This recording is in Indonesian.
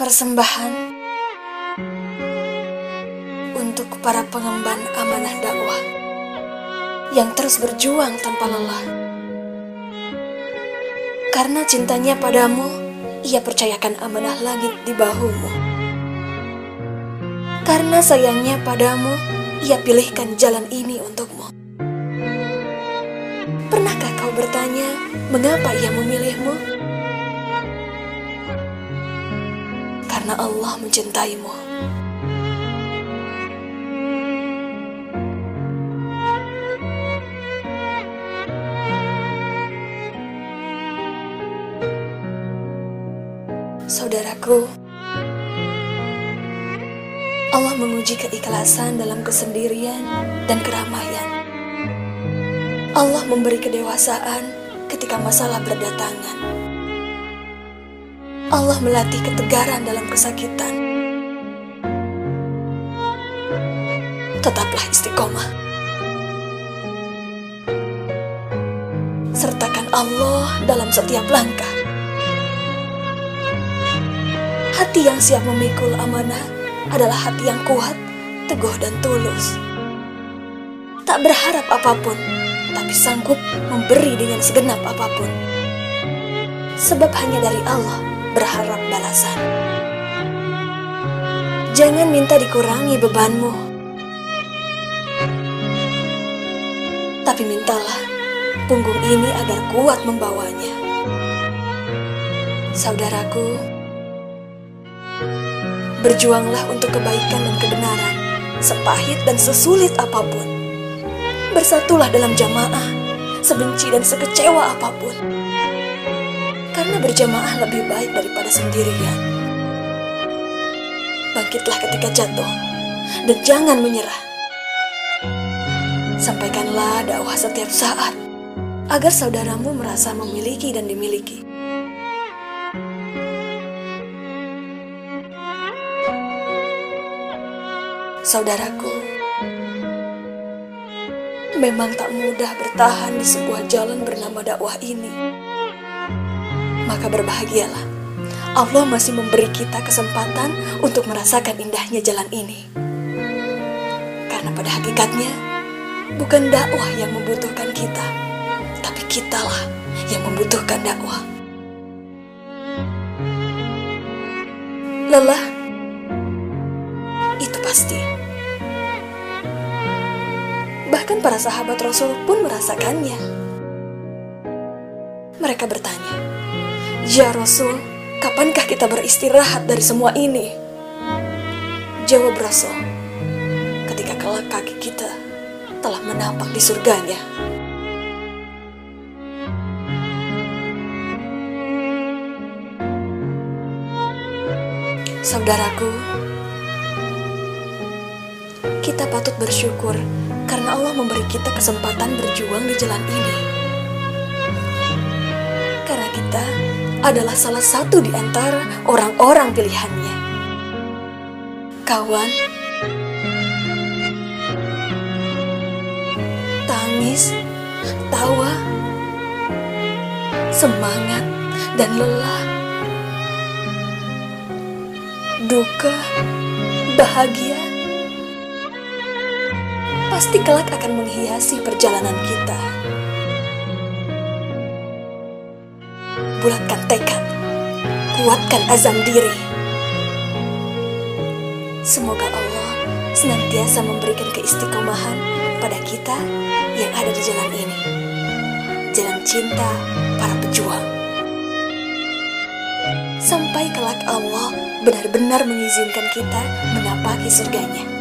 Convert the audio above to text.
Persembahan untuk para pengemban amanah dakwah yang terus berjuang tanpa lelah. Karena cintanya padamu, ia percayakan amanah langit di bahumu. Karena sayangnya padamu, ia pilihkan jalan ini untukmu. Pernahkah kau bertanya, mengapa ia memilihmu? Karena Allah mencintaimu. Saudaraku, Allah menguji keikhlasan dalam kesendirian dan keramaian. Allah memberi kedewasaan ketika masalah berdatangan. Allah melatih ketegaran dalam kesakitan. Tetaplah istiqomah. Sertakan Allah dalam setiap langkah. Hati yang siap memikul amanah adalah hati yang kuat, teguh, dan tulus. Tak berharap apa pun, tapi sanggup memberi dengan segenap apa pun. Sebab hanya dari Allah berharap balasan. Jangan minta dikurangi bebanmu, tapi mintalah punggung ini agar kuat membawanya. Saudaraku, Berjuanglah untuk kebaikan dan kebenaran, sepahit dan sesulit apa pun. Bersatulah dalam jamaah, sebenci dan sekecewa apa pun. Karena berjamaah lebih baik daripada sendirian. Bangkitlah ketika jatuh, dan jangan menyerah. Sampaikanlah dakwah setiap saat, agar saudaramu merasa memiliki dan dimiliki. Saudaraku, memang tak mudah bertahan di sebuah jalan bernama dakwah ini. Maka berbahagialah, Allah masih memberi kita kesempatan untuk merasakan indahnya jalan ini. Karena pada hakikatnya, bukan dakwah yang membutuhkan kita, tapi kitalah yang membutuhkan dakwah. Lelah, itu pasti. Bahkan para sahabat Rasul pun merasakannya. Mereka bertanya, Ya Rasul, kapankah kita beristirahat dari semua ini? Jawab Rasul, ketika kelak kaki kita telah menapak di surganya. Saudaraku, kita patut bersyukur karena Allah memberi kita kesempatan berjuang di jalan ini. Karena kita adalah salah satu di antara orang-orang pilihannya. Kawan, tangis, tawa, semangat, dan lelah, duka, bahagia, pasti kelak akan menghiasi perjalanan kita. Bulatkan tekad, kuatkan azam diri. Semoga Allah senantiasa memberikan keistiqomahan pada kita yang ada di jalan ini. Jalan cinta para pejuang. Sampai kelak Allah benar-benar mengizinkan kita menapaki surganya.